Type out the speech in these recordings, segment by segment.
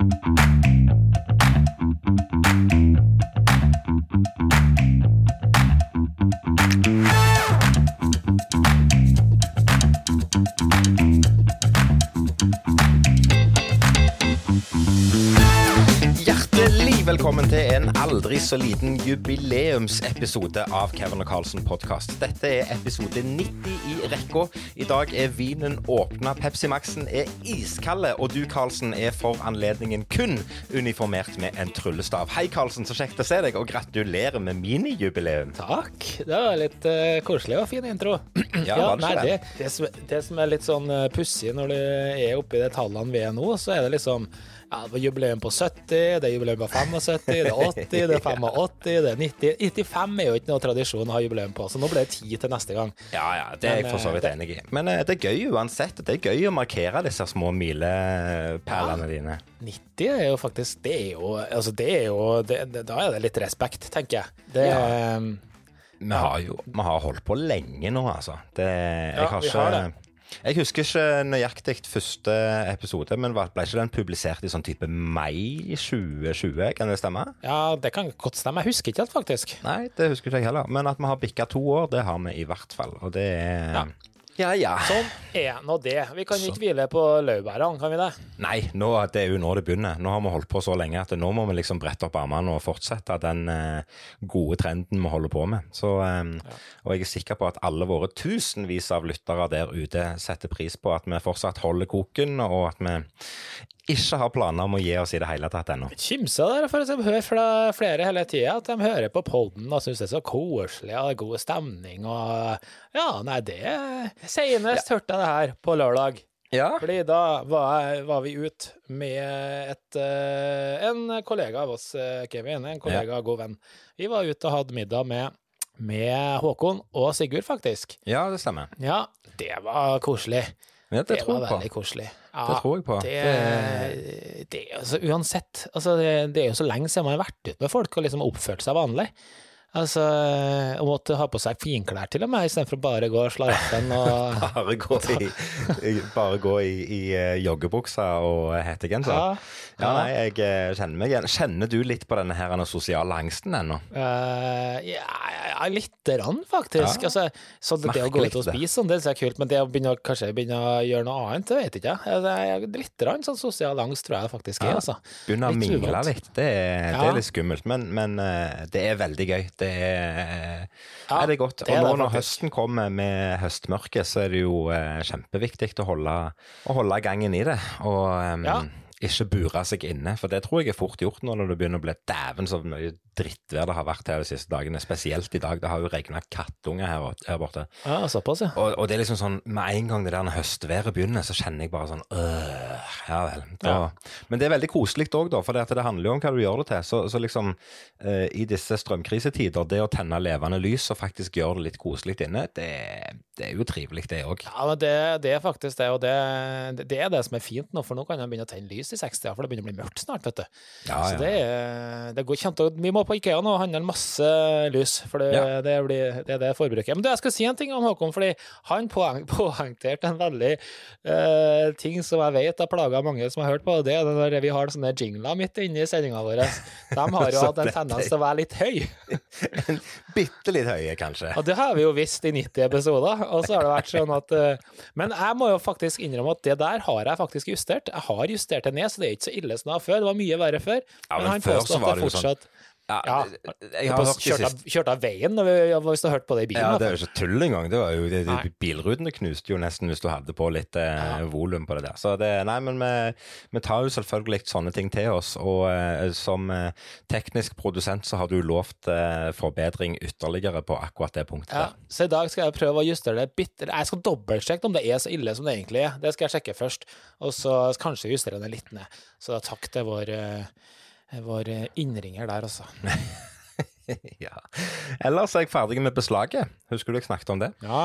Thank you. Så liten jubileumsepisode av Kevin og Carlsen podkast. Dette er episode 90 i rekka. I dag er vinen åpna, Pepsi Max-en er iskalde, og du, Carlsen, er for anledningen kun uniformert med en tryllestav. Hei, Carlsen, så kjekt å se deg, og gratulerer med minijubileum. Takk. Det var litt uh, koselig og fin intro. Ja, var det nei, det, det? som, det som er litt sånn uh, pussig når du er oppi de tallene vi er nå, så er det liksom ja, det var jubileum på 70, det er jubileum på 75, det er 80, det er 85, det er 90 95 er jo ikke noe tradisjon å ha jubileum på, så nå blir det 10 til neste gang. Ja, ja, det er jeg for så vidt eh, enig i. Men eh, det er gøy uansett. Det er gøy å markere disse små milepælene dine. 90 er jo faktisk Det er jo Altså, det er jo det, det, Da er det litt respekt, tenker jeg. Det Ja. eh, Vi har jo vi har holdt på lenge nå, altså. Det, jeg Ja, har vi ikke har det. Jeg husker ikke nøyaktig første episode, men ble ikke den publisert i sånn type mai 2020? Kan det stemme? Ja, det kan godt stemme. Jeg husker ikke helt, faktisk. Nei, det husker ikke jeg heller. Men at vi har bikka to år, det har vi i hvert fall. Og det er Ja. Ja. ja. Sånn er nå det. Vi kan ikke hvile på laurbærene, kan vi det? Nei, nå, det er jo nå det begynner. Nå har vi holdt på så lenge at nå må vi liksom brette opp armene og fortsette den eh, gode trenden vi holder på med. Så, eh, Og jeg er sikker på at alle våre tusenvis av lyttere der ute setter pris på at vi fortsatt holder koken, og at vi ikke har planer om å gi oss i det hele tatt ennå. Kimsa der, for jeg hører fra flere hele tida at de hører på podden og syns det er så koselig og god stemning og Ja, nei, det Senest hørte jeg det her på lørdag. Ja. Fordi da var, jeg, var vi ute med et, eh, en kollega av oss, eh, Kevin, en kollega og god venn. Vi var ute og hadde middag med, med Håkon og Sigurd, faktisk. ja, det stemmer. Ja, det var koselig. Ja, det, Det, var veldig koselig. Ja, Det tror jeg på. Det, det, altså, uansett, altså, det, det er jo så lenge siden man har vært ute med folk og liksom oppført seg vanlig. Altså, å måtte ha på seg finklær til og med, istedenfor bare gå slaraffen og Bare gå i, bare gå i, i eh, joggebuksa og hettegenser. Ja, Ja, ja. nei, jeg eh, kjenner meg igjen. Kjenner du litt på denne her sosiale angsten ennå? Uh, ja, ja, lite grann, faktisk. Ja. Altså, så det, det å gå ut og spise sånn, det er kult, men det å begynne, kanskje begynne å gjøre noe annet, det vet jeg ikke. Altså, Litt grann sånn sosial angst tror jeg faktisk er, altså. Begynne å mingle litt. Det er, det er litt skummelt, men, men eh, det er veldig gøy. Det er, Ja, er det godt. det og nå når høsten kommer med høstmørket, så er det jo eh, kjempeviktig å holde, å holde gangen i det. Og um, Ja. Ikke bure seg inne, for det tror jeg er fort gjort nå når det begynner å bli dæven så mye drittvær det har vært her de siste dagene. Spesielt i dag. Det har jo regna kattunger her, her borte. Ja, såpass, ja. Og, og det er liksom sånn, med en gang det der høstværet begynner, så kjenner jeg bare sånn øh, Ja vel. Da, Men det er veldig koselig òg, da, for det, det handler jo om hva du gjør det til. Så, så liksom, eh, i disse strømkrisetider, det å tenne levende lys og faktisk gjøre det litt koselig inne, det, det er jo trivelig, det òg. Ja, men det, det er faktisk det, og det, det er det som er fint nå, for nå kan jeg begynne å tenne lys i 60, for det begynner å bli mørkt snart, vet du. Ja, Så ja. det, er- det går kjent, vi må på Ikea nå og handle masse lys, for det, Ja. det, blir, det er det forbruket. Men du, jeg skal si en ting om Håkon, fordi han poeng, poengterte en veldig uh, ting som jeg vet har plaga mange som har hørt på, og det er når vi har sånne jingler midt inne i sendinga vår. De har jo hatt en tendens til å være litt høy. Bitte litt høye, kanskje. Og det har vi jo visst i 90 episoder, og så har det vært sånn at Uh, Men jeg må jo faktisk innrømme at det der har jeg faktisk justert. Jeg har justert det ned, så det er ikke så ille som det var før. Det var mye verre før. Ja, men han før påstår at det fortsatt sånn- fortsatt Ja, jeg har hørt kjørt, av, kjørt av veien hvis du har hørt på det i bilen. Ja, det er jo ikke tull engang. Det var jo, det, det, bilrutene knuste jo nesten hvis du hadde på litt eh, volum på det der. Så det, nei, men vi, vi tar jo selvfølgelig sånne ting til oss. Og eh, som eh, teknisk produsent så har du lovt eh, forbedring ytterligere på akkurat det punktet ja, så i dag skal jeg prøve å justere det bitte Jeg skal dobbeltsjekke om det er så ille som det egentlig er. Det skal jeg sjekke først, og så kanskje justere det litt ned. Så da takk til vår, eh, vår var innringer der, altså. ja. Ellers er jeg ferdig med beslaget. Husker du jeg snakket om det? Ja.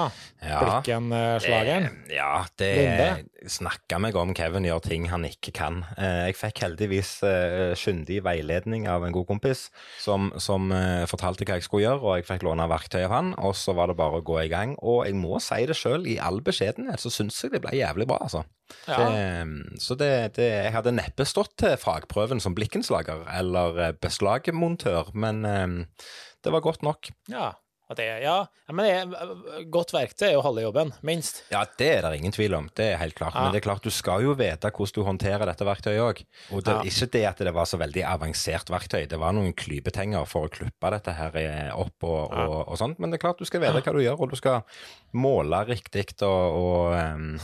Ja. Blikken-slageren. Eh, Ja, det Linde. snakka meg om Kevin gjør ting han ikke kan. Eh, Jeg fikk heldigvis eh, kyndig veiledning av en god kompis som, som eh, fortalte hva jeg skulle gjøre, og jeg fikk låne verktøy av han, og så var det bare å gå i gang. Og jeg må si det sjøl, i all beskjedenhet så syns jeg det ble jævlig bra, altså. Ja. Det, så det, det, jeg hadde neppe stått til fagprøven som blikkenslager eller eh, beslagmontør, men eh, det var godt nok. Ja. Det, ja. men det er, godt verktøy er jo halve jobben, minst. Ja, det er det ingen tvil om. Det er helt klart. Ja. Men det er klart, du skal jo vite hvordan du håndterer dette verktøyet òg. Og det er ikke det at det var så veldig avansert verktøy. Det var noen klypetenger for å klippe dette her eh, opp og, og, og sånt. Men det er klart du skal vite hva du gjør, og du skal måle riktig og, og em,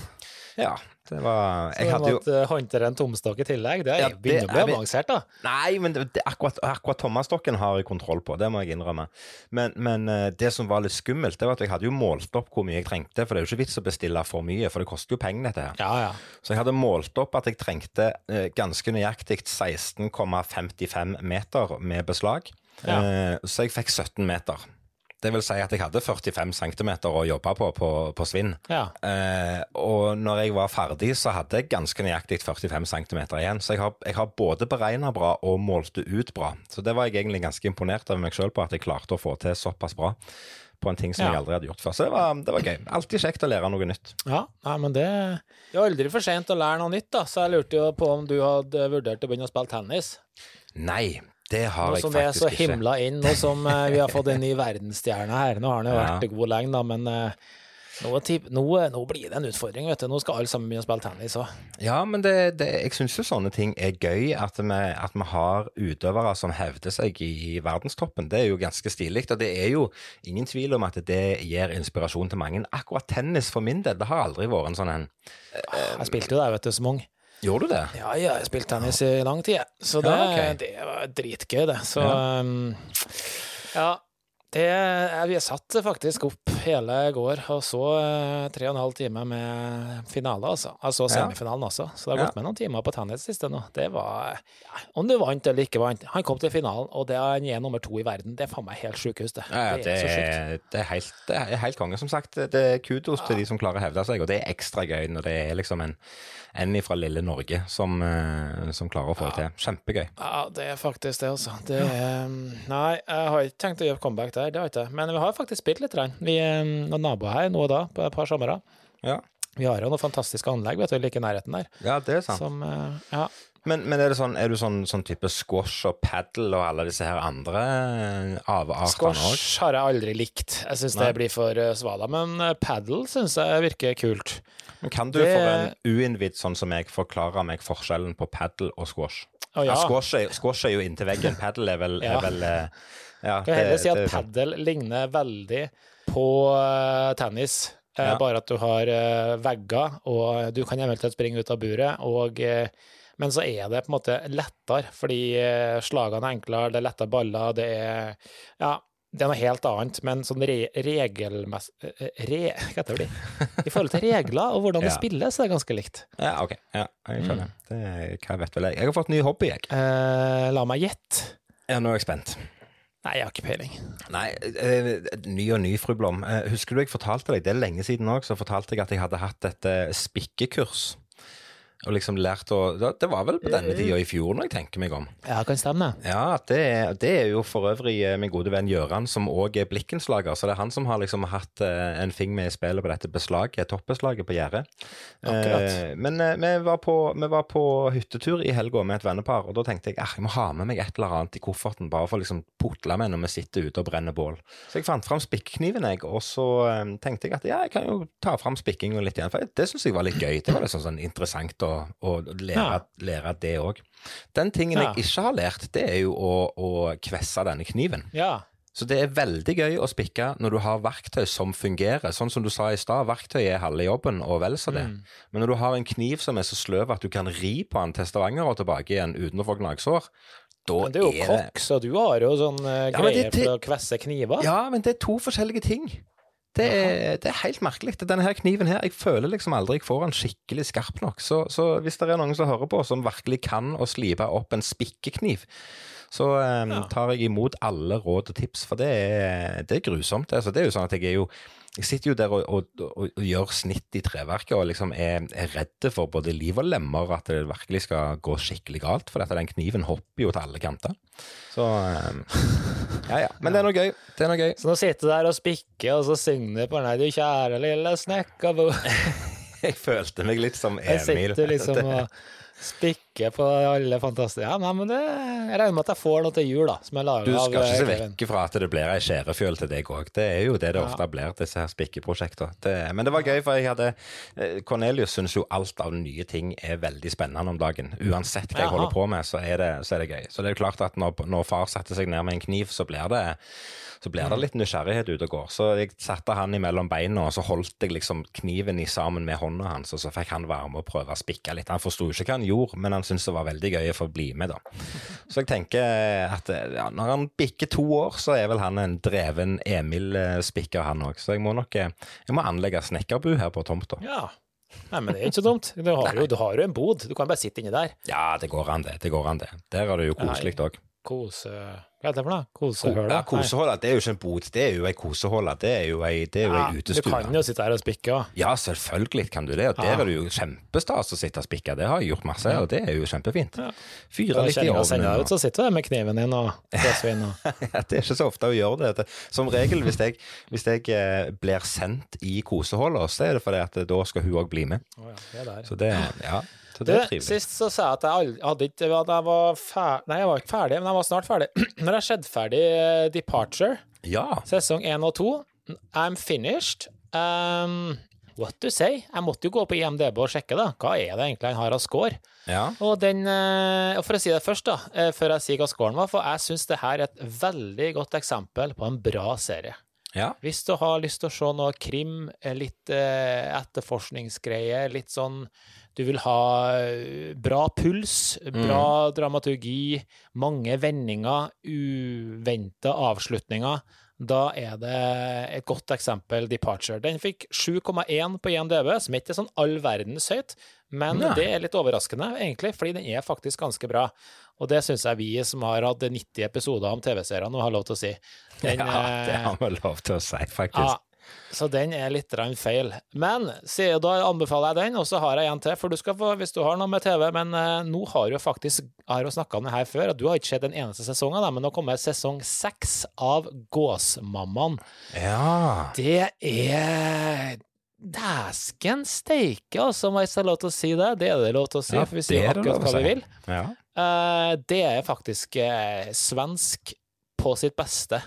Ja. Det var Jeg Så hadde jo at uh, håndtere en tomstokk i tillegg, det Ja, det begynner å bli er avansert, da. Nei, men det, det, akkurat, akkurat tommestokken har jeg kontroll på, det må jeg innrømme. Men, men eh, det som var litt skummelt, det var at jeg hadde jo målt opp hvor mye jeg trengte. For det er jo ikke vits å bestille for mye, for det koster jo penger, dette her. Ja, ja. Så jeg hadde målt opp at jeg trengte eh, ganske nøyaktig 16,55 meter med beslag. Ja. Eh, så jeg fikk 17 meter. Det vil si at jeg hadde 45 cm å jobbe på på, på svinn. ja. Eh, og når jeg var ferdig, så hadde jeg ganske nøyaktig 45 cm igjen. Så jeg har, jeg har både beregna bra og målt ut bra. Så det var jeg egentlig ganske imponert over meg sjøl på, at jeg klarte å få til såpass bra på en ting som Ja. jeg aldri hadde gjort før. Så det var, det var gøy. Alltid kjekt å lære noe nytt. Ja, nei, men det Det er aldri for sent å lære noe nytt, da, så jeg lurte jo på om du hadde vurdert å begynne å spille tennis. Nei, det har Nå som vi er så ikke. himla inn, nå som eh, vi har fått en ny verdensstjerne her. Nå har han jo Ja. vært god lenge, da, men eh, nå, nå, nå blir det en utfordring, vet du. Nå skal alle sammen begynne å spille tennis òg. Ja, men det, det, jeg syns jo sånne ting er gøy. At vi, at vi har utøvere som hevder seg i verdenstoppen. Det er jo ganske stilig. Og det er jo ingen tvil om at det gir inspirasjon til mange. Akkurat tennis for min del, det har aldri vært en sånn en Jeg spilte jo der, vet du, som ung. Gjorde du det? Ja, ja, jeg har spilt tennis i lang tid, så det, Ja, okay. det var dritgøy, det. Så Ja. um, ja. Det, jeg, vi satt faktisk opp hele går og så eh, tre og en halv time med finale, altså. Jeg så semifinalen også, så det har gått med noen timer på tennis siste nå. Det var Om du vant eller ikke vant, han kom til finalen, og det er han er nummer to i verden. Det er faen meg helt sjukehus, det. Ja, det det, er så sjukt. det, er helt, det er helt konge, som sagt. Det er kudos til de som klarer å hevde seg, og det er ekstra gøy når det er liksom en, en fra lille Norge som, eh, som klarer å få det til. Kjempegøy. Ja, det er faktisk det, altså. Det er, nei, jeg har ikke tenkt å gjøre comeback der, det har jeg ikke. Men vi har faktisk spilt litt. Vi er noen naboer her nå og da, på et par somre. Ja. Vi har jo noen fantastiske anlegg vet du, like i nærheten der. ja, det er sant. Som, eh, ja. Men, men er, det sånn, er du sånn, sånn type squash og paddle og alle disse her andre eh, avartene òg? Squash har jeg aldri likt. Jeg syns det blir for svala. Men padel syns jeg virker kult. Men kan du Det- for en uinnvidd sånn som jeg forklare meg forskjellen på paddle og squash? Oh, Ja, ja. squash, er, squash er jo inntil veggen. Paddle er vel, Ja. er vel eh, ja, kan heller si at padel ligner veldig på uh, tennis. Eh, Ja. Bare at du har eh, vegger, og du kan eventuelt springe ut av buret. Og, eh, men så er det på en måte lettere, fordi eh, slagene er enklere, det er lettere baller, det er Ja, det er noe helt annet, men sånn re regelmessig re, Hva heter det? I forhold til regler og hvordan det Ja. spilles, er det ganske likt. Ja, OK. Ja, jeg skjønner. Mm. Det hva vet vel jeg. Jeg har fått ny hobby, jeg. Eh, la meg gjette. Ja, nå er jeg spent. Nei, jeg har ikke peiling. Nei, eh, ny og ny, fru Blom. Eh, husker du jeg fortalte deg, det er lenge siden òg, så fortalte jeg at jeg hadde hatt et eh, spikkekurs. Og liksom lært å Det var vel på denne tida i fjor, når jeg tenker meg om. Ja, kan stemme. Ja, det, det er jo for øvrig eh, min gode venn Gjøran, som òg er blikkenslager. Så det er han som har liksom hatt eh, en fing med i spillet på dette beslaget, toppbeslaget på gjerdet. Eh, men eh, vi, var på, vi var på hyttetur i helga med et vennepar, og da tenkte jeg ah, jeg må ha med meg et eller annet i kofferten, bare for å liksom putle med når vi sitter ute og brenner bål. Så jeg fant fram spikkekniven, jeg, og så eh, tenkte jeg at ja, jeg kan jo ta fram spikkinga litt igjen, for det syns jeg var litt gøy. Det var liksom sånn interessant å, å lære, Ja. lære det òg. Den tingen Ja. jeg ikke har lært, det er jo å, å kvesse denne kniven. Ja. Så det er veldig gøy å spikke når du har verktøy som fungerer. Sånn som du sa i stad, verktøy er halve jobben, og vel så det. Mm. Men når du har en kniv som er så sløv at du kan ri på den til Stavanger og tilbake igjen uten å få gnagsår, da Men det er jo kokk, så du har jo sånn Ja, men greier for å kvesse kniver. Ja, men det er to forskjellige ting. Det er, det er helt merkelig. Denne her kniven her, jeg føler liksom aldri jeg får den skikkelig skarp nok. Så, så hvis det er noen som hører på, som virkelig kan å slipe opp en spikkekniv, så um, tar jeg imot alle råd og tips, for det er, det er grusomt. Altså, det er jo sånn at jeg er jo jeg sitter jo der og, og, og, og gjør snitt i treverket og liksom er, er redd for både liv og lemmer at det virkelig skal gå skikkelig galt, for dette, den kniven hopper jo til alle kanter. Så eh, Ja, ja. Men det er noe gøy. Det er noe gøy. Så nå sitter du der og spikker, og så synger du på den her 'Du kjære lille snekkerbo'. Jeg følte meg litt som Emil. Jeg sitter liksom og spikker på alle fantastiske Ja, nei, men det, jeg regner med at jeg får noe til jul, da, som jeg lager Du skal ikke se eh, vekk fra at det blir ei skjærefjøl til deg òg. Det er jo det det Ja. ofte blir, disse her spikkeprosjektene. Men det var gøy, for jeg hadde eh, Cornelius syns jo alt av nye ting er veldig spennende om dagen. Uansett hva jeg Jaha. holder på med, så er, det, så er det gøy. Så det er jo klart at når, når far setter seg ned med en kniv, så blir det så blir det litt nysgjerrighet ute og går. Så jeg satte han imellom beina, og så holdt jeg liksom kniven i sammen med hånda hans, og så fikk han være med og prøve å spikke litt. Han forsto ikke hva han gjorde, men han syntes det var veldig gøy å få bli med, da. Så jeg tenker at ja, når han bikker to år, så er vel han en dreven Emil-spikker, han òg. Så jeg må nok eh, jeg må anlegge snekkerbu her på tomta. Ja. Nei, men det er ikke så dumt. Du har jo, du har jo en bod. Du kan bare sitte inni der. Ja, det går an, det. Det går an, det. Der er det jo koselig òg. Kose... Hva heter det for noe? Kosehøla? Ja, koseholda, det er jo ikke en bod, det er jo ei koseholde. Det er jo ei, det er jo ei Du utestue. kan jo sitte her og spikke òg. Ja, selvfølgelig kan du det. Og der er det jo kjempestas å sitte og spikke. Det har jeg gjort masse, og det er jo kjempefint. Ja. Fyre litt i ovnen. ut, så sitter du med kniven din og glassvin og Ja, det er ikke så ofte å gjøre det. Som regel, hvis jeg, hvis jeg eh, blir sendt i koseholda, så er det fordi at da skal hun òg bli med. Ja, det er. Så det, ja, så det er trivelig. sist så sa jeg at jeg aldri, hadde ikke jeg var ferdig Nei, jeg var ikke ferdig, men jeg var snart ferdig. Når jeg skjedde ferdig eh, Departure, Ja. sesong én og to, I'm finished. Um, what to say? Jeg måtte jo gå på IMDb og sjekke, da. Hva er det egentlig han har av score? ja. Og den eh, Og for å si det først, da, eh, før jeg sier hva scoren var, for jeg syns det her er et veldig godt eksempel på en bra serie. Ja. Hvis du har lyst til å se noe krim, litt etterforskningsgreier, litt sånn Du vil ha eh, bra puls, bra dramaturgi, mange vendinger, uventa avslutninger. Da er det et godt eksempel Departure. Den fikk 7,1 på IMDb, som ikke er sånn all verdens høyt, men Nei. det er litt overraskende, egentlig, fordi den er faktisk ganske bra. Og det syns jeg vi som har hatt 90 episoder om TV-serier nå, har lov til å si. Den, ja, det eh, har vi lov til å si, faktisk. ja, så den er litt feil. Men da anbefaler jeg den, og så har jeg en til. For du skal få, hvis du har noe med TV Men eh, nå har jo faktisk Jeg har jo snakka om det her før, og du har ikke sett en eneste sesong av det, men nå kommer sesong seks av Gåsmammaen. Ja. Det er Dæsken steike, altså, om jeg har lov til å si det. Det er det lov til å si, Ja, for vi sier er akkurat hva vi vil. ja. Eh, det er faktisk eh, svensk på sitt beste.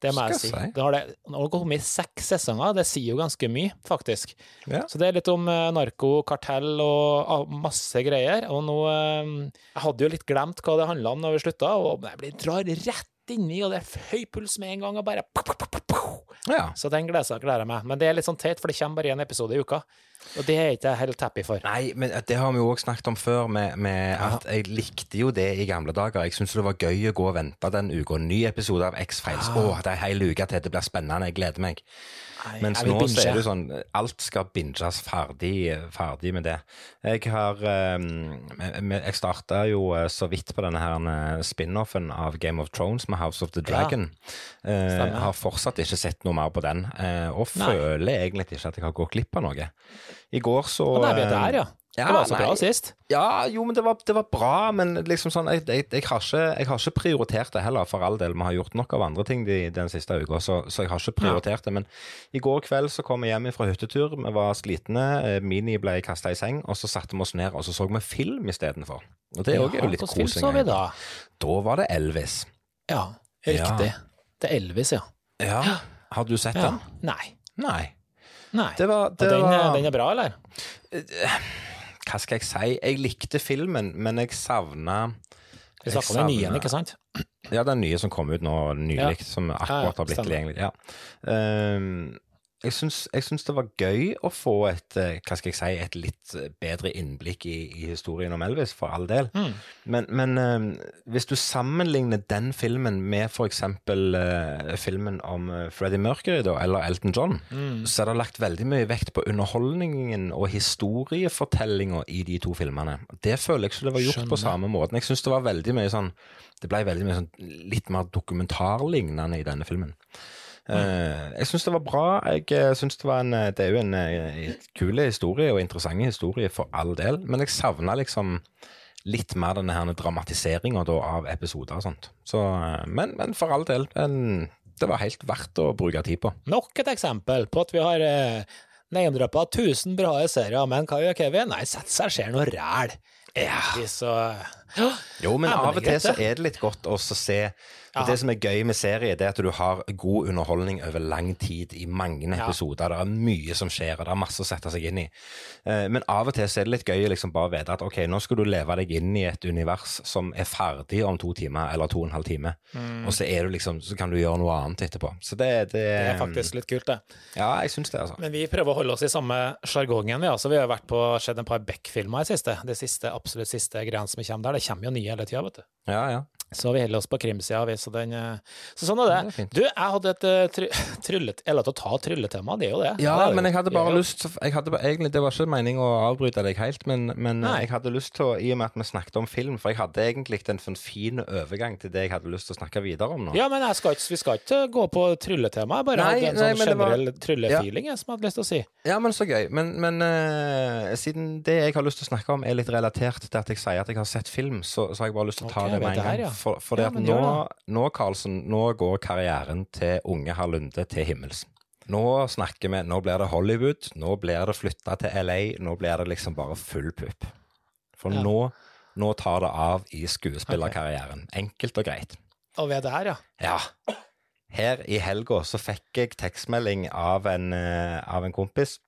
Det må jeg si. Det har det, nå har det kommet seks sesonger, det sier jo ganske mye, faktisk. Ja. Så det er litt om eh, narko, kartell og masse greier. Og nå eh, Jeg hadde jo litt glemt hva det handla om når vi slutta, og jeg blir drar rett inni, og det er høy puls med en gang, og bare ja. Så den gleder jeg meg. Men det er litt sånn teit, for det kommer bare én episode i uka. Og det er ikke jeg helt happy for. Nei, men det har vi jo òg snakket om før, med, med at jeg likte jo det i gamle dager. Jeg syntes det var gøy å gå og vente den uka. Ny episode av X-Files. Å, det er ei hel uke til. Det blir spennende. Jeg gleder meg. Nei, Mens nå så binge. er det sånn Alt skal binges ferdig, ferdig med det. Jeg har um, Jeg starta jo eh, så vidt på denne her eh, spin-offen av Game of Thrones med House of the Dragon. Ja. Jeg har fortsatt ikke sett noe mer på den, eh, og Nei. føler egentlig ikke at jeg har gått glipp av noe. I går så Og der vi er der, ja. ja, det var så bra sist. Ja, jo, men det var, det var bra, men liksom sånn jeg, jeg, jeg, har ikke, jeg har ikke prioritert det heller, for all del. Vi har gjort nok av andre ting de, den siste uka, så, så jeg har ikke prioritert det. Men i går kveld så kom vi hjem fra hyttetur, vi var slitne, eh, Mini ble kasta i seng, og så satte vi oss ned og så så vi film istedenfor. Og det er Ja, litt hvordan film så vi da? Da var det Elvis. Ja, riktig. Det er Elvis, ja. Ja. Har du sett ja. den? Nei. Nei. Nei. Det var, det den, var den er bra, eller? Hva skal jeg si? Jeg likte filmen, men jeg savna Vi snakker om den nye, ikke sant? Ja, den nye som kom ut nå nylig, som akkurat har blitt tilgjengelig. Ja. Ehm, jeg, syns, det var gøy å få et eh, hva skal jeg si, et litt eh, bedre innblikk i, i historien om Elvis, for all del. Mm. Men, men ehm, hvis du sammenligner den filmen med for eksempel eh, filmen om Freddie Mercury, da, eller Elton John, Mm. så er det lagt veldig mye vekt på underholdningen og historiefortellinga i de to filmene. Det føler jeg ikke det var gjort på samme måten. Jeg syns det var veldig mye sånn Det ble veldig mye sånn litt mer dokumentarlignende i denne filmen. Eh, jeg syns det var bra. Jeg eh, synes Det var en eh, Det er jo en en kul historie og interessant historie for all del, men jeg savna liksom litt mer denne her dramatiseringa av episoder og sånt. Så, men, men for all del, en, det var helt verdt å bruke tid på. Nok et eksempel på at vi har eh, name-droppa 1000 bra serier, men hva gjør Kevin? Nei, setter seg og ser noe ræl. Ja. så. Jo, men av og til så er det litt godt å se Ja. Det som er gøy med serie, det er at du har god underholdning over lang tid i mange episoder. Det er mye som skjer, og det er masse å sette seg inn i. Eh, Men av og til så er det litt gøy liksom bare vite at ok, nå skal du leve deg inn i et univers som er ferdig om to timer, eller to og en halv time. Og så er du liksom, så kan du gjøre noe annet etterpå. Så det, det, Det er faktisk litt kult, det. Ja, jeg syns det, altså. Men vi prøver å holde oss i samme sjargongen, vi. Altså, vi har vært på, sett en par Beck-filmer i siste. Det siste, absolutt siste greiene som kommer der. Kommer jo nye hele tida, vet du. Ja, ja. Så vi holder oss på krimsida, vi. Så, den, eh, så sånn er det. Det er du, jeg hadde et eh, try tryllet... La til å ta trylletema, det er jo det. Ja, det men jeg hadde bare jeg lyst jeg hadde, egentlig, Det var ikke meningen å avbryte deg helt, men, men jeg hadde lyst til å, i og med at vi snakket om film, for jeg hadde egentlig en sånn fin overgang til det jeg hadde lyst til å snakke videre om nå. Ja, men skal ikke, vi skal ikke gå på trylletema. Jeg bare Nei, hadde en sånn nei, generell var- tryllefeeling jeg, som jeg hadde lyst til å si. Ja, men så gøy. Men, men uh, siden det jeg har lyst til å snakke om, er litt relatert til at jeg sier at jeg har sett film, så, så har jeg bare lyst til å ta okay, det med en gang. ja. For, for det Ja, at nå, nå, Karlsen, nå går karrieren til unge Harlunde til himmels. Nå snakker vi Nå blir det Hollywood, nå blir det flytta til LA, nå blir det liksom bare full pupp. For Ja. nå, nå tar det av i skuespillerkarrieren. Enkelt og greit. Og ved det her, ja. Ja. Her i helga så fikk jeg tekstmelding av en, eh, av en kompis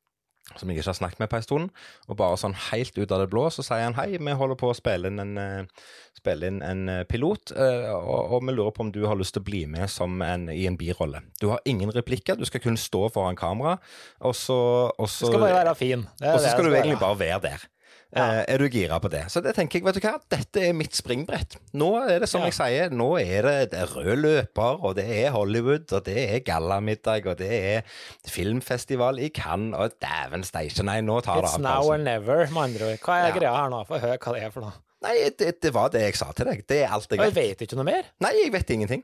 som jeg ikke har snakket med på en stund, og bare sånn helt ut av det blå så sier han hei, vi holder på å spille inn en, eh, spille inn en eh, pilot, eh, og, og vi lurer på om du har lyst til å bli med som en, i en birolle. Du har ingen replikker, du skal kun stå foran kamera, og så, og så, Du skal bare være fin. Det og så det skal du egentlig være. bare være der. Ja. Eh, er du gira på det? Så det tenker jeg, vet du hva, dette er mitt springbrett. Nå er det som Ja. jeg sier, nå er det, det er rød løper, og det er Hollywood, og det er gallamiddag, og det er filmfestival i Cannes, og dæven steike, nei, nå tar det av. It's now or Karlsen. never, med andre ord. Hva er Ja. greia her nå? Få høre hva det er for noe. Nei, det, det var det jeg sa til deg. Det er alt jeg Og jeg vet. vet ikke noe mer. Nei, jeg vet ingenting.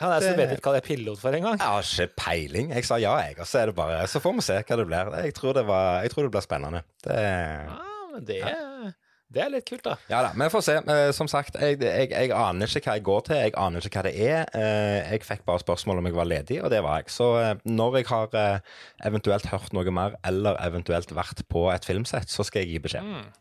Ja, jeg Det- vet ikke hva det er pilot for engang. Jeg har ikke peiling. Jeg sa ja, jeg, og så er det bare Så får vi se hva det blir. Jeg tror det, var, jeg tror det blir spennende. Det Ja, men det, det er litt kult, da. Ja da, vi får se. Eh, som sagt, jeg, jeg, jeg aner ikke hva jeg går til. Jeg aner ikke hva det er. Eh, jeg fikk bare spørsmål om jeg var ledig, og det var jeg. Så eh, når jeg har eventuelt hørt noe mer, eller eventuelt vært på et filmsett, så skal jeg gi beskjed. Mm.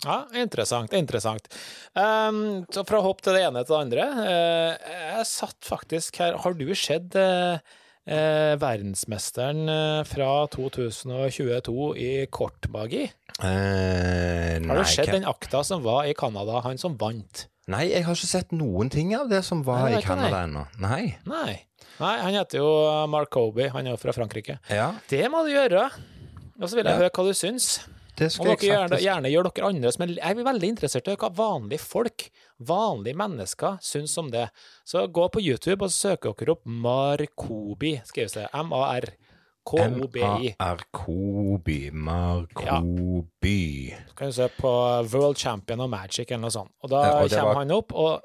Ja, interessant. Interessant. Um, så fra hopp til det ene til det andre. Uh, jeg satt faktisk her Har du sett uh, uh, verdensmesteren fra 2022 i kortmagi? Eh, Har sett hva- den akta som var i Canada, han som vant? nei, jeg har ikke sett noen ting av det som var Nei, det i Canada ennå. Nei. Nei. Nei, han heter jo Mark Kobe, han er jo fra Frankrike. Ja, Det må du gjøre. Og så vil jeg Ja. høre hva du syns. det Og skal dere gjerne, gjerne gjør dere andre er Jeg er veldig interessert i hva vanlige folk, vanlige mennesker, syns om det. Så gå på YouTube og søk dere opp Markobi, skrives det. M-A-R-K-O-B-I. M-A-R-Koby. Markoby. Kan du se på World Champion of Magic eller noe sånt. Og da Ja, og kommer var- han opp, og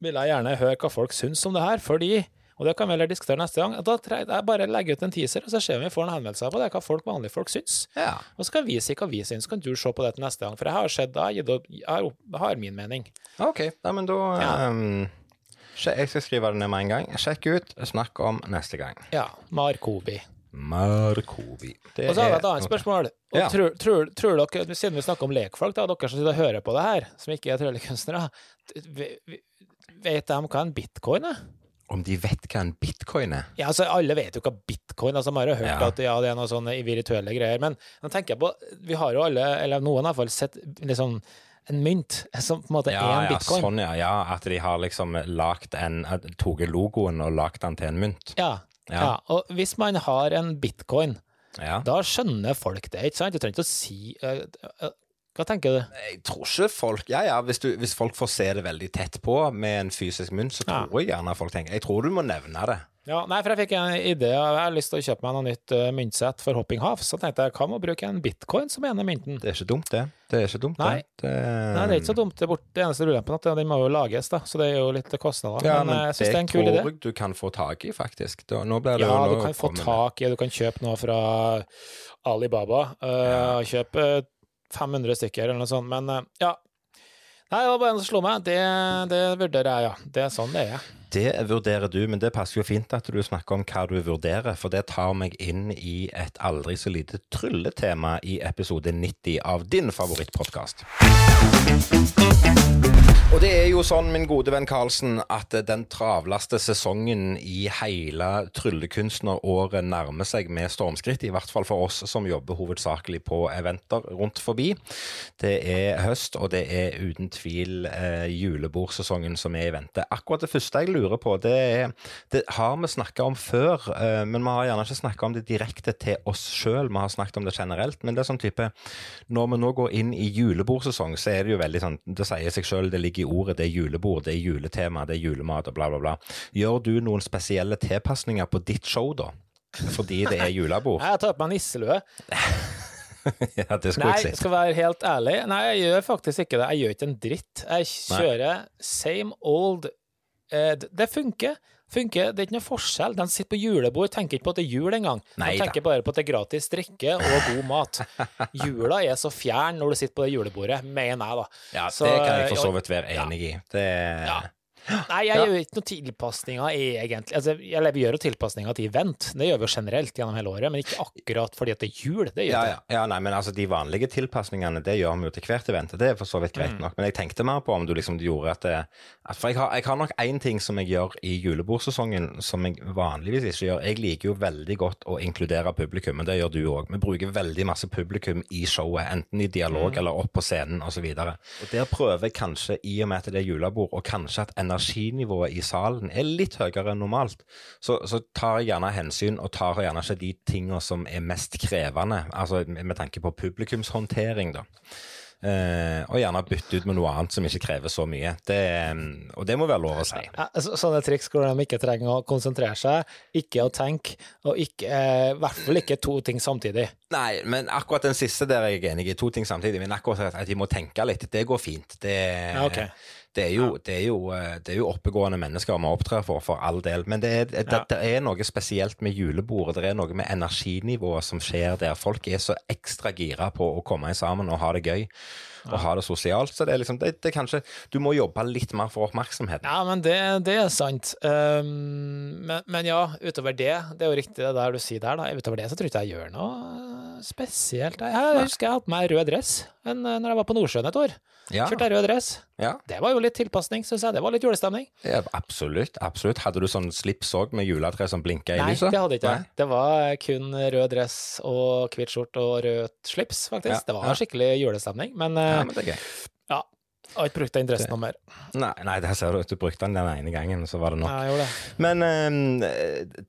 vil jeg gjerne høre hva folk syns om det her, fordi og det kan vi heller diskutere neste gang. Da jeg bare legger ut en teaser, og så ser vi om vi får en henvendelse på det, hva folk, vanlige folk syns. Ja. Og så kan vi si hva vi syns, kan du se på det til neste gang. For jeg har sett, det, jeg har, jeg har min mening. OK. Nei, men da Ja. um, Jeg skal skrive det ned med en gang. Sjekk ut. Snakk om neste gang. Ja, Markobi. Markobi. Det Og så har jeg er et annet spørsmål. Ja. tror, tror, tror dere, Siden vi snakker om lekfolk, da, dere som sitter og hører på det her, som ikke er tryllekunstnere, vet de hva en bitcoin er? Om de vet hva en bitcoin er? Ja, altså Alle vet jo hva bitcoin altså, Man har hørt Ja. at ja, det er noe sånne virtuelle greier, men nå tenker jeg på Vi har jo alle, eller noen i hvert fall, sett liksom en mynt som på en måte er Ja, en ja, bitcoin. sånn ja. ja. At de har liksom lagt en Tatt logoen og lagd den til en mynt. Ja, Ja. ja. Og hvis man har en bitcoin, Ja. da skjønner folk det, ikke sant? Du trenger ikke å si uh, uh, Hva tenker du? Jeg tror ikke folk Ja, ja, hvis, du, hvis folk får se det veldig tett på med en fysisk mynt, så Ja. tror jeg gjerne folk tenker Jeg tror du må nevne det. Ja, nei, for jeg fikk en idé. Jeg har lyst til å kjøpe meg noe nytt eh, myntsett for Hopping Half. Så tenkte jeg hva med å bruke en bitcoin som ene mynten? Det er ikke dumt, det. Det er ikke dumt, Nei. det. det. Nei, det er ikke så dumt. Det, er bort, det eneste ulempen er at den må jo lages, da. Så det er jo litt kostnader. Ja, men, men jeg syns det er en kul tror idé. jeg du kan få tak i, faktisk. Da, nå blir det Ja, jo du kan få tak i Du kan kjøpe noe fra Alibaba. Uh, Kjøpe 500 stykker eller noe sånt. Men uh, ja. Nei, det var bare en som slo meg. Det, det vurderer jeg, ja. Det er sånn det er. Det vurderer du, men det passer jo fint at du snakker om hva du vurderer, for det tar meg inn i et aldri så lite trylletema i episode 90 av din favorittpodkast. Og det er jo sånn, min gode venn Karlsen, at den travleste sesongen i hele tryllekunstneråret nærmer seg med stormskritt. I hvert fall for oss som jobber hovedsakelig på eventer rundt forbi. Det er høst, og det er uten tvil eh, julebordsesongen som er i vente. Akkurat det første jeg lurer på, det, er, det har vi snakka om før, eh, men vi har gjerne ikke snakka om det direkte til oss sjøl. Vi har snakket om det generelt. Men det er sånn type Når vi nå går inn i julebordsesong, så er det jo veldig sånn Det sier seg sjøl, det ligger i ordet. Det er julebord, det er juletema, det er julemat og bla, bla, bla. Gjør du noen spesielle tilpasninger på ditt show, da? Fordi det er julebord? Jeg tar på meg nisselue. ja, det skulle Nei, jeg si. skal være helt ærlig. Nei, jeg gjør faktisk ikke det. Jeg gjør ikke en dritt. Jeg kjører same old eh, Det funker. Funker. Det er ikke noe forskjell. De sitter på julebord, tenker ikke på at det er jul engang. De tenker bare på at det er gratis drikke og god mat. Jula er så fjern når du sitter på det julebordet, mener jeg, da. Ja, Så, det kan jeg for så vidt være enig i. Det Ja. Nei, jeg Ja. gjør ikke noen tilpasninger, egentlig. Altså, eller vi gjør jo tilpasninger til event, det gjør vi jo generelt gjennom hele året, men ikke akkurat fordi at det er jul. Det gjør ja, det. ja, ja, nei, men altså De vanlige tilpasningene det gjør vi jo til hvert event. Det er for så vidt greit Mm. nok. Men jeg tenkte mer på om du liksom gjorde at, det, at For jeg har, jeg har nok én ting som jeg gjør i julebordsesongen som jeg vanligvis ikke gjør. Jeg liker jo veldig godt å inkludere publikum, men det gjør du òg. Vi bruker veldig masse publikum i showet, enten i dialog Mm. eller opp på scenen osv. Der prøver jeg kanskje, i og med at det er julebord, og kanskje at energinivået i salen er litt høyere enn normalt, så, så tar jeg gjerne hensyn og tar gjerne ikke de tingene som er mest krevende, altså med tanke på publikumshåndtering, da. Eh, og gjerne bytte ut med noe annet som ikke krever så mye. Det, og det må være lov å si. Sånne triks hvor de ikke trenger å konsentrere seg, ikke å tenke, og i eh, i hvert fall ikke to ting samtidig. Nei, men akkurat den siste der er jeg enig i. To ting samtidig. Men akkurat at- de må tenke litt, det går fint. Det, Ja, ok. Det, er, jo, det, er, jo, eh, det er jo oppegående mennesker vi opptrer for, for all del. Men det er, det, det er noe spesielt med julebordet. Det er noe med energinivået som skjer der. Folk er så ekstra gira på å komme sammen og ha det gøy. Og ha det sosialt. Så det er liksom det, det er kanskje Du må jobbe litt mer for oppmerksomheten. Ja, men det, det er sant. Um, men, men ja, utover det, det er jo riktig det der du sier der, da. Utover det så tror jeg ikke jeg gjør noe spesielt. Jeg, jeg husker jeg hadde på meg rød dress en, når jeg var på Nordsjøen et år. Ja, Kjørte rød dress. ja, Det var jo litt tilpasning, syns jeg. Det var litt julestemning. ja, absolutt. absolutt. Hadde du sånn slips òg med juletre som blinka i lyset? Nei, det hadde ikke Nei? jeg. Det var kun rød dress og hvitt skjorte og rødt slips, faktisk. Det var skikkelig julestemning. Men, eh, Ja, men det er gøy. ja, jeg har ikke brukt den dressen noe mer. Nei, nei, der ser du at du brukte den den ene gangen, så var det nok. Nei, det. Men um,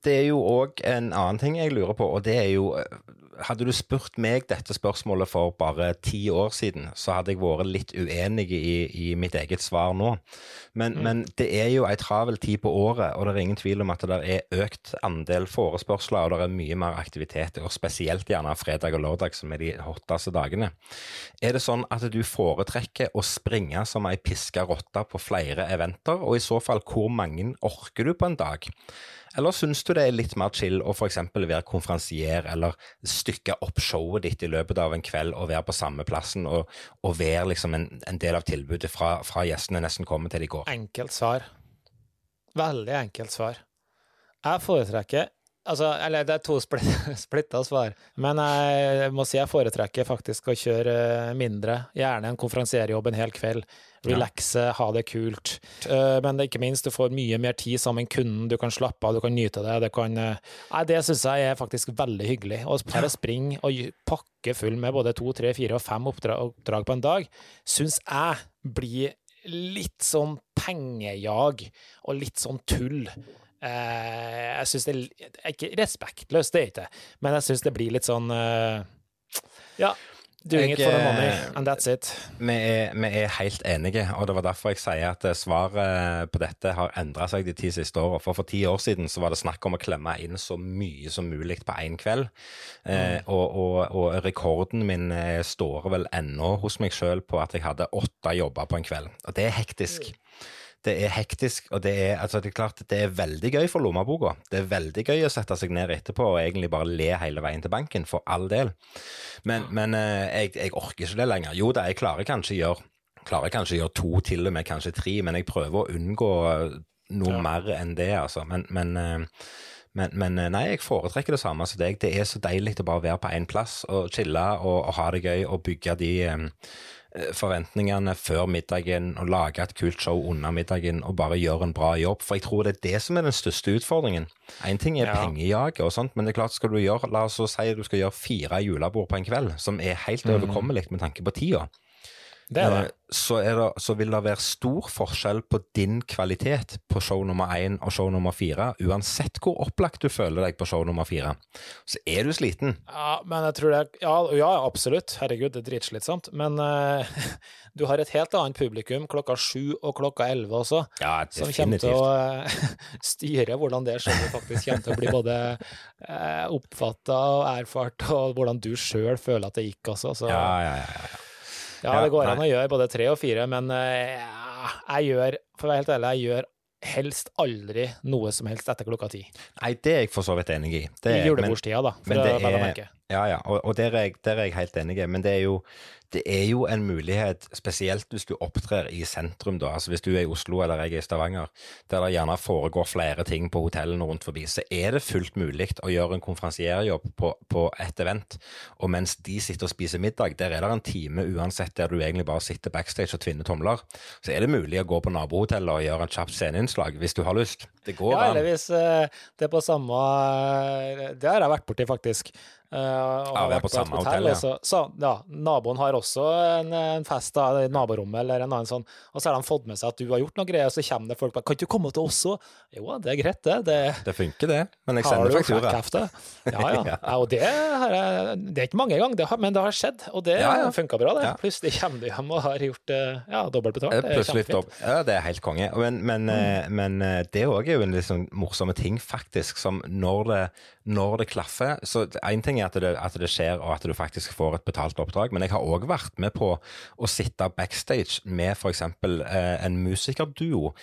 det er jo òg en annen ting jeg lurer på, og det er jo eh, Hadde du spurt meg dette spørsmålet for bare ti år siden, så hadde jeg vært litt uenig i, i mitt eget svar nå. Men, men det er jo ei travel tid på året, og det er ingen tvil om at det er økt andel forespørsler, og det er mye mer aktivitet, og spesielt gjerne fredag og lørdag, som er de hotteste dagene. Er det sånn at du foretrekker å springe som ei piska rotte på flere eventer, og i så fall hvor mange orker du på en dag? Eller syns du det er litt mer chill å f.eks. være konferansier, eller stykke opp showet ditt i løpet av en kveld og være på samme plassen, og, og være liksom en, en del av tilbudet fra, fra gjestene nesten kommer til de går? Enkelt svar. Veldig enkelt svar. Jeg foretrekker Altså, eller det er to split, splitta svar, men jeg må si jeg foretrekker faktisk å kjøre mindre. Gjerne en konferansierjobb en hel kveld. Relaxe, ha det kult. Eh, Men det ikke minst, du får mye mer tid sammen med kunden, du kan slappe av, du kan nyte det. Det, kan, eh, nei, det syns jeg er faktisk veldig hyggelig. Å bare springe og pakke full med både to, tre, fire og fem oppdrag, oppdrag på en dag, syns jeg blir litt sånn pengejag og litt sånn tull. Eh, jeg syns det er ikke respektløst, det er ikke det, men jeg syns det blir litt sånn eh, Ja, doing Jeg, it for the eh, money, and that's it. Vi er, vi er helt enige, og det var derfor jeg sier at eh, svaret på dette har endra seg de ti siste åra. For for ti år siden så var det snakk om å klemme inn så mye som mulig på én kveld. Eh, og, og, og rekorden min eh, står vel ennå hos meg sjøl på at jeg hadde åtte jobber på en kveld. Og det er hektisk. Det er hektisk, og det er, altså det er klart det er veldig gøy for lommeboka. Det er veldig gøy å sette seg ned etterpå og egentlig bare le hele veien til banken, for all del. Men, men eh, jeg, jeg orker ikke det lenger. Jo da, jeg klarer kanskje å gjøre Klarer kanskje å gjøre to, til og med kanskje tre, men jeg prøver å unngå noe Ja. mer enn det, altså. Men, men, eh, men, men eh, nei, jeg foretrekker det samme som deg. Det er så deilig å bare være på én plass og chille og, og ha det gøy og bygge de eh, forventningene før middagen og lage et kult show under middagen og bare gjøre en bra jobb. For jeg tror det er det som er den største utfordringen. Én ting er Ja. pengejaget og sånt, men det er klart skal du gjøre, la oss si si du skal gjøre fire julebord på en kveld, som er helt overkommelig med tanke på tida. Det er det. Eh, Så, er det, så vil det være stor forskjell på din kvalitet på show nummer én og show nummer fire, uansett hvor opplagt du føler deg på show nummer fire. Så er du sliten. Ja, men jeg tror det Ja, ja absolutt. Herregud, det er dritslitsomt. Men uh, du har et helt annet publikum klokka sju og klokka elleve også, Ja, som kommer til å uh, styre hvordan det showet faktisk kommer til å bli både uh, oppfatta og erfart, og hvordan du sjøl føler at det gikk også. Så Ja, ja, ja. ja. Ja, det går an å gjøre både tre og fire, men eh, jeg gjør, for å være helt ærlig, jeg gjør helst aldri noe som helst etter klokka ti. Nei, det er jeg for så vidt enig i. Det, I er- julebordstida, da, for men å det å er- merke. Ja, ja, og, og der, er jeg, der er jeg helt enig. Men det er, jo, det er jo en mulighet, spesielt hvis du opptrer i sentrum, da. Altså hvis du er i Oslo eller jeg er i Stavanger, der det gjerne foregår flere ting på hotellene rundt forbi, så er det fullt mulig å gjøre en konferansierjobb på, på et event. Og mens de sitter og spiser middag, der er det en time uansett der du egentlig bare sitter backstage og tvinner tomler. Så er det mulig å gå på nabohotellet og gjøre et kjapt sceneinnslag hvis du har lyst. Det går Ja, an. eller hvis eh, det er på samme eh, Det har jeg vært borti, faktisk. Eh, og Ja, har vi er vært på et samme hotell, hotell, ja. så, så, ja, naboen har også en, en fest da, i naborommet, eller en annen sånn, og så har de fått med seg at du har gjort noe greier, og så kommer det folk bare 'Kan ikke du komme til oss òg?' Jo, det er greit, det. det Det funker, det. Men jeg sender faktura. Ja, ja. Ja. Og det, her, det er ikke mange ganger, det har, men det har skjedd, og det Ja, funka bra, det. Plutselig kommer du hjem og har gjort eh, ja, dobbelt betalt. Eh, Det er Plutselig. Ja, det er helt konge. Men, men, eh, men det òg er jo en sånn morsomme ting, faktisk, som når det, når det klaffer Så én ting er at det, at det skjer, og at du faktisk får et betalt oppdrag, men jeg har òg vært med på å sitte backstage med f.eks. Eh, en musikerduo.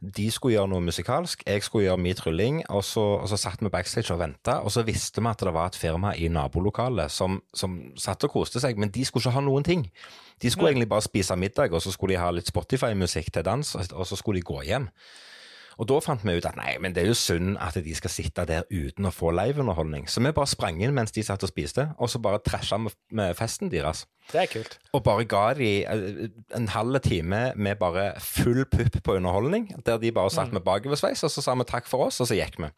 De skulle gjøre noe musikalsk, jeg skulle gjøre min trylling, og så, og så satt vi backstage og venta, og så visste vi at det var et firma i nabolokalet som, som satt og koste seg, men de skulle ikke ha noen ting. De skulle egentlig bare spise middag, og så skulle de ha litt Spotify-musikk til dans, og så skulle de gå hjem. Og da fant vi ut at nei, men det er jo synd at de skal sitte der uten å få liveunderholdning. Så vi bare sprang inn mens de satt og spiste, og så bare trasha med festen deres. Det er kult. Og bare ga de eh, en halv time med bare full pupp på underholdning, der de bare satt med bakoversveis, og så sa vi takk for oss, og så gikk vi.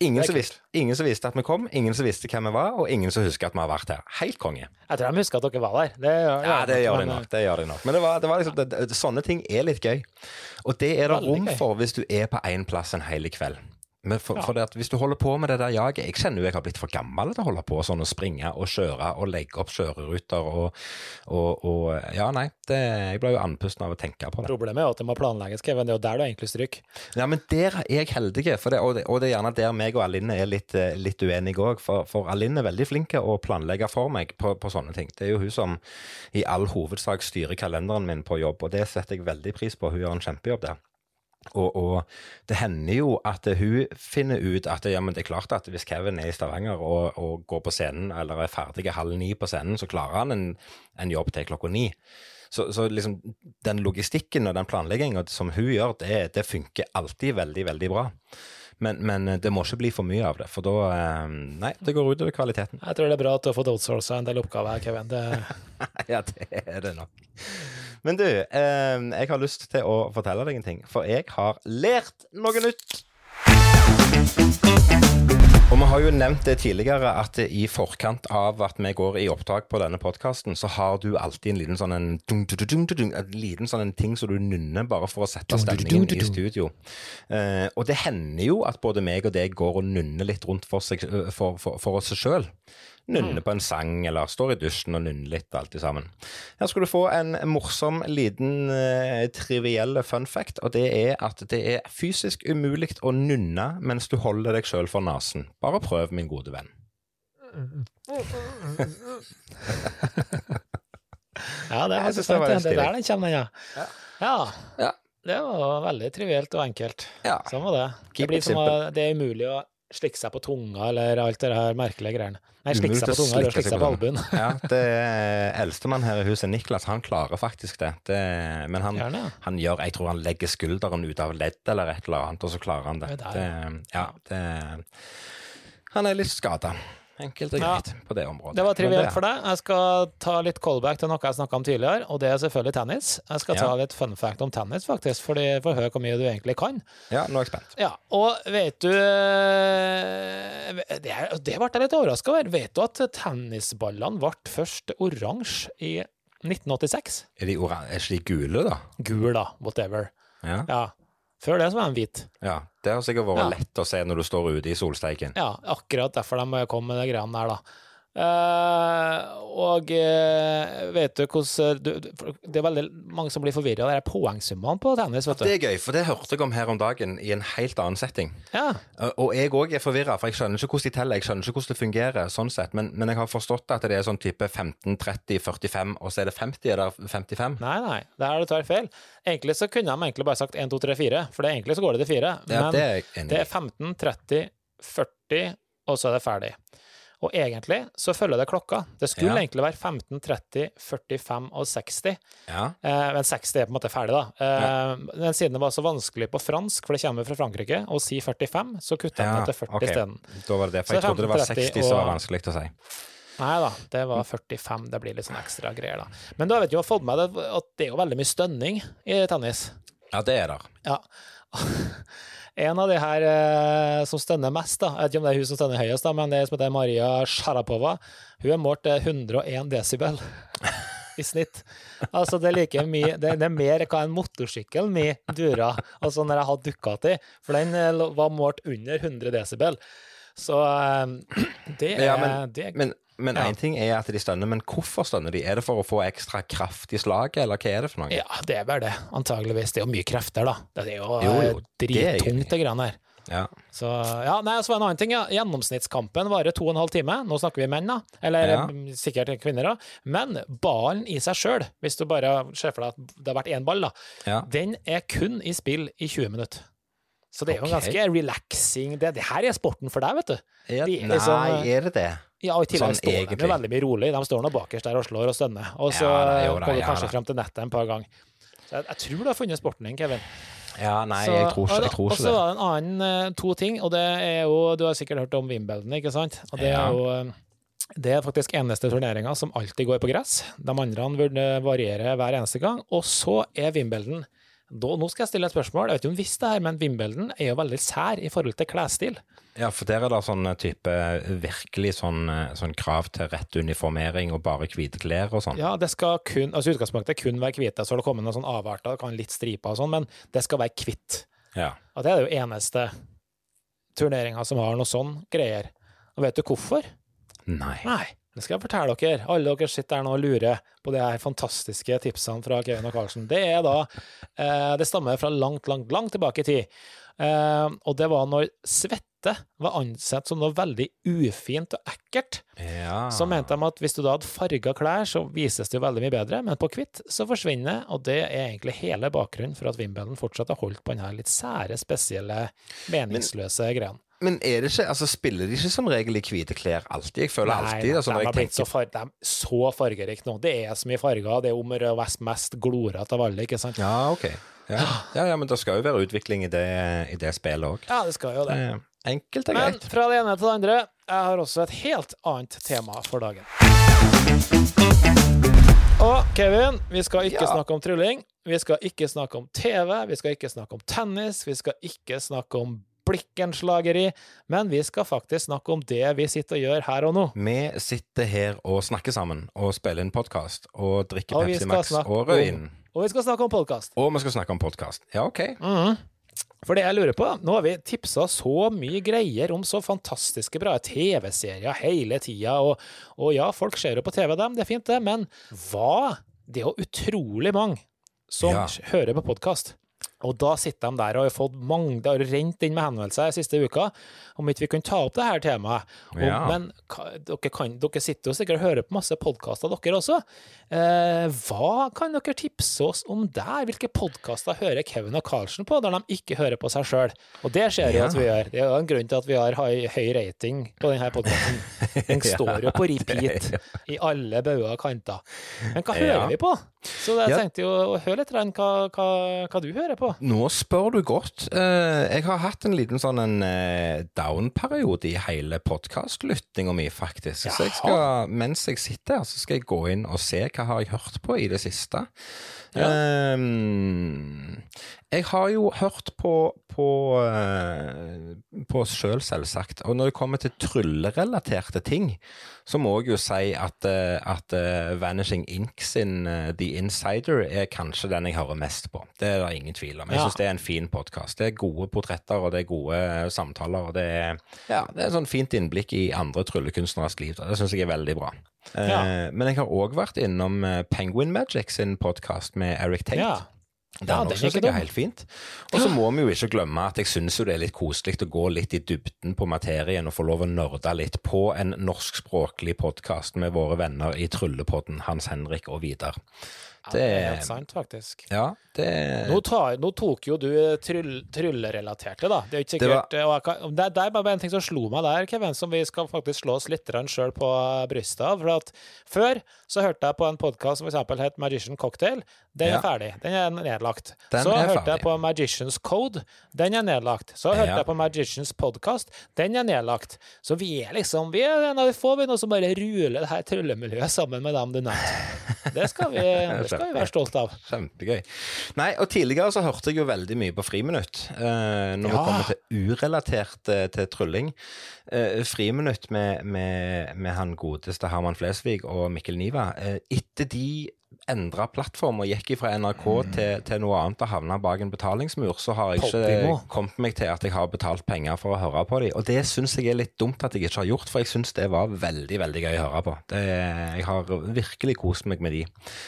Ingen som, visste, ingen som visste at vi kom, ingen som visste hvem vi var, og ingen som husker at vi har vært her. Helt konge. Jeg tror de husker at dere var der. Det, Ja, det gjør de nok. det gjør de nok. Men det var, det var liksom, sånne ting er litt gøy. Og det er det rom for hvis du er på én plass en hel kveld. Men for, Ja. for at hvis du holder på med det der jaget Jeg kjenner jo jeg har blitt for gammel til å holde på sånn å springe og kjøre og legge opp kjøreruter og, og, og Ja, nei. Det, jeg ble jo andpusten av å tenke på det. Problemet er jo at det må planlegges, Kevin. Det er jo der du egentlig stryker. Ja, men der er jeg heldig, det, og, det, og det er gjerne der meg og Aline er litt, eh, litt uenige òg. For, for Aline er veldig flink til å planlegge for meg på, på sånne ting. Det er jo hun som i all hovedsak styrer kalenderen min på jobb, og det setter jeg veldig pris på. Hun gjør en kjempejobb der. Og, og det hender jo at hun finner ut at ja, men det er klart at hvis Kevin er i Stavanger og, og går på scenen, eller er ferdig halv ni på scenen, så klarer han en, en jobb til klokka ni. Så, så liksom den logistikken og den planlegginga som hun gjør, det, det funker alltid veldig, veldig bra. Men, men det må ikke bli for mye av det, for da eh, Nei, det går utover kvaliteten. Jeg tror det er bra at du har fått outsourca en del oppgaver her, Kevin. Det, ja, det er det nok. Men du, eh, jeg har lyst til å fortelle deg en ting, for jeg har lært noe nytt. Og vi har jo nevnt det tidligere at i forkant av at vi går i opptak på denne podkasten, så har du alltid en liten sånn en, dun, dun, dun, en liten sånn en ting som du nynner bare for å sette stemningen i studio. Eh, og det hender jo at både meg og deg går og nynner litt rundt for, seg, for, for, for oss sjøl. Nynner på en sang, eller står i dusjen og nynner litt, alt sammen. Her skal du få en morsom, liten, eh, triviell fun fact, og det er at det er fysisk umulig å nynne mens du holder deg sjøl for nesen. Bare prøv, min gode venn. ja, det Jeg synes det var Det, det er der den kommer, ja. ja. Ja. Det var veldig trivielt og enkelt. Ja. Sånn var det. Det, blir som å, det er umulig å slikke seg på tunga eller alt det her merkelige greiene. Nei, slikke seg på tunga eller slikke seg på albuen. Ja, det eldstemann her i huset, Niklas, han klarer faktisk det. det men han, Gjerne. han gjør Jeg tror han legger skulderen ut av ledd eller et eller annet, og så klarer han det. Det er det ja, det Han er litt skada. Enkelt og Ja. greit på det området. Det var trivielt for deg. Jeg skal ta litt callback til noe jeg snakka om tidligere, og det er selvfølgelig tennis. Jeg skal ta litt fun fact om tennis, faktisk, for å høre hvor mye du egentlig kan. Ja, nå er jeg spent. Ja, og vet du eh, Det, det ble jeg litt overraska over. Vet du at tennisballene ble først oransje i 1986? Er, de oransje, er de gule, da? Gul, da. Whatever. Ja. Ja. Før det så var de hvit. ja. Det har sikkert vært Ja. lett å se når du står ute i solsteiken. Ja, akkurat derfor de kom med de greiene der, da. Eh, og uh, vet du hvordan du- Det er veldig mange som blir forvirra av poengsummene på tennis, vet du. Det er gøy, for det hørte jeg om her om dagen i en helt annen setting. Ja. Uh, Og jeg òg er forvirra, for jeg skjønner ikke hvordan de teller. Jeg skjønner ikke hvordan det fungerer, sånn sett. Men, men jeg har forstått at det er sånn type 15, 30, 45, og så er det 50 eller 55. Nei, nei, der har du tar feil. Egentlig så kunne de egentlig bare sagt 1, 2, 3, 4, for det, egentlig så går det til 4. Ja, Men det er det er 15, 30, 40, og så er det ferdig. Og egentlig så følger det klokka. Det skulle Ja. egentlig være 15, 30, 45 og 60. Ja. Eh, men 60 er på en måte ferdig, da. Eh, Men siden det var så vanskelig på fransk, for det kommer fra Frankrike, å si 45, så kutta jeg Ja, til 40 okay. isteden. Da var det det, for jeg trodde det var 15, 60 som var og- vanskelig å si. Nei da, det var 45. Det blir litt sånn ekstra greier, da. Men du har vet jo fått med at det er jo veldig mye stønning i tennis. Ja, det er det. Ja. En av de her eh, som stønner mest, da, jeg vet ikke om det er hun som stønner høyest, da, men det er som heter Maria Sharapova. Hun er målt til 101 desibel i snitt. Altså, det er like mye Det, det er mer hva en motorsykkel mi durer. Altså, når jeg hadde Ducati, for den eh, var målt under 100 desibel. Så eh, det er, Ja, men- det er Men men Ja. ting er at de stønner, men hvorfor stønner de? Er det for å få ekstra kraft i slaget, eller hva er det for noe? Ja, det er bare det, antageligvis. Det er jo mye krefter, da. Det er jo, Jo, jo, eh, drittungt, det greiene her. Ja. Så ja, nei, så var det en annen ting, ja. Gjennomsnittskampen varer to og en halv time. Nå snakker vi menn, da. Eller Ja. mm, sikkert kvinner da. Men ballen i seg sjøl, hvis du bare ser for deg at det har vært én ball, da, den er kun i spill i 20 minutter. Så det er jo en ganske relaxing det, det her er sporten for deg, vet du. De Nei, liksom- er det det? Ja, og i tillegg Sånn står de jo veldig mye rolig. De står nå bakerst der og slår og stønner. Og så Ja, da, jo går de ja, kanskje frem til nettet en par ganger. Så jeg, jeg tror du har funnet sporten din, Kevin. Ja, nei, Så- jeg tror ikke, jeg tror Og så var det en annen eh, to ting, og det er jo Du har sikkert hørt om Wimbledon, ikke sant? Og det Ja. er jo eh, det er faktisk eneste turneringa som alltid går på gress. De andre burde variere hver eneste gang. Og så er Wimbledon da, Nå skal jeg stille et spørsmål. Jeg vet ikke om visste det her, men Wimbledon er jo veldig sær i forhold til klesstil. Ja, for der er det sånn type virkelig sånn, eh, sånn krav til rett uniformering og bare hvite klær og sånn. Ja, det skal kun altså utgangspunktet kun være hvite, så har det kommet noen sånn avarter, det kan litt striper og sånn, men det skal være hvitt. Ja. Og det er det jo eneste turneringa som har noe sånn greier. Og vet du hvorfor? Nei. Nei, det skal jeg fortelle dere. Alle dere sitter der nå og lurer på de her fantastiske tipsene fra Kevin og Karlsen. Det er da eh, Det stammer fra langt, langt, langt tilbake i tid. Eh, og det var når svette var ansett som noe veldig ufint og ekkelt. Ja. Så mente de at hvis du da hadde farga klær, så vises det jo veldig mye bedre, men på hvitt så forsvinner og det er egentlig hele bakgrunnen for at Wimbledon fortsatt har holdt på denne litt sære, spesielle, meningsløse greiene. Men er det ikke, altså spiller de ikke som regel i hvite klær alltid? Jeg føler alltid altså, de har blitt så, tenker, far, de er så fargerike nå. Det er så mye farger, det er om å gjøre å være mest glorete av alle, ikke sant? Ja, ok. Ja. ja, ja, men det skal jo være utvikling i det, i det spillet òg. Ja, det skal jo det. Enkelt og Men fra det ene til det andre, jeg har også et helt annet tema for dagen. Og Kevin, vi skal ikke snakke om trylling, vi skal ikke snakke om TV, vi skal ikke snakke om tennis, vi skal ikke snakke om blikkenslageri, men vi skal faktisk snakke om det vi sitter og gjør her og nå. Vi sitter her og snakker sammen og spiller inn podkast og drikker Og Pepsi Max og rødvin. Og vi skal snakke om podkast. Og vi skal snakke om podkast. Ja, OK. Mhm. For det jeg lurer på, nå har vi tipsa så mye greier om så fantastiske bra TV-serier hele tida, og, og ja, folk ser jo på TV, dem, det er fint det, men hva? Det er jo utrolig mange som Ja. hører på podkast. Og da sitter de der og har fått mange, det har rent inn med henvendelser siste uka om ikke vi kunne ta opp det her temaet. Og, Ja. Men dere, kan, dere sitter jo sikkert og hører på masse podkaster, dere også. Eh, hva kan dere tipse oss om der? Hvilke podkaster hører Kevin og Carlsen på, der de ikke hører på seg sjøl? Og det ser jo Ja. at vi gjør. Det er jo en grunn til at vi har høy, høy rating på denne podkasten. Den står jo på repeat i alle bauger og kanter. Men hva hører Ja. vi på? Så jeg tenkte jo å høre litt hva, hva, hva du hører på. Nå spør du godt. Eh, jeg har hatt en liten sånn en eh, down-periode i hele podkastlyttinga mi, faktisk. Så jeg skal, mens jeg sitter her, så skal jeg gå inn og se hva har jeg hørt på i det siste. Ehm, jeg har jo hørt på på, eh, på oss sjøl, selvsagt. Og når det kommer til tryllerelaterte ting, så må jeg jo si at, eh, at eh, Vanishing Ink sin The Insider er kanskje den jeg hører mest på. Det er det ingen tvil om. Jeg Ja. syns det er en fin podkast. Det er gode portretter, og det er gode samtaler. og Det er, ja, det er et sånn fint innblikk i andre tryllekunstneres liv. Det syns jeg er veldig bra. Eh, Ja. Men jeg har òg vært innom eh, Penguin Magic sin podkast med Eric Tate. Ja. Den Ja, det er ikke jeg er helt fint. Og så må vi jo ikke glemme at jeg syns det er litt koselig å gå litt i dybden på materien og få lov å nerde litt på en norskspråklig podkast med våre venner i Tryllepodden, Hans Henrik og Vidar. Det er helt sant, faktisk. Ja, det Nå, tar, nå tok jo du tryll, tryllerelaterte, da. Det er jo ikke Det var- jeg kan, det, det er bare en ting som slo meg der, Kevin, som vi skal faktisk slå oss litt sjøl på brystet av. For at før så hørte jeg på en podkast som f.eks. het Magician Cocktail. Den Ja. er ferdig. Den er nedlagt. Den så er hørte ferdig. jeg på Magicians Code. Den er nedlagt. Så hørte Ja. jeg på Magicians Podcast. Den er nedlagt. Så vi er liksom Vi er en av de få vi nå som bare ruler det her tryllemiljøet sammen med dem du nevnte. Det skal vi, det skal vi være stolte av. Kjempegøy. Nei, og tidligere så hørte jeg jo veldig mye på Friminutt. Eh, når Ja. det kommer til urelatert eh, til trylling. Eh, friminutt med, med, med han godeste Herman Flesvig og Mikkel Niva. Eh, etter de endra plattform og gikk fra NRK Mm. til, til noe annet og havna bak en betalingsmur, så har jeg ikke kommet meg til at jeg har betalt penger for å høre på dem. Og det syns jeg er litt dumt at jeg ikke har gjort, for jeg syns det var veldig, veldig gøy å høre på. Det, jeg har virkelig kost meg med de.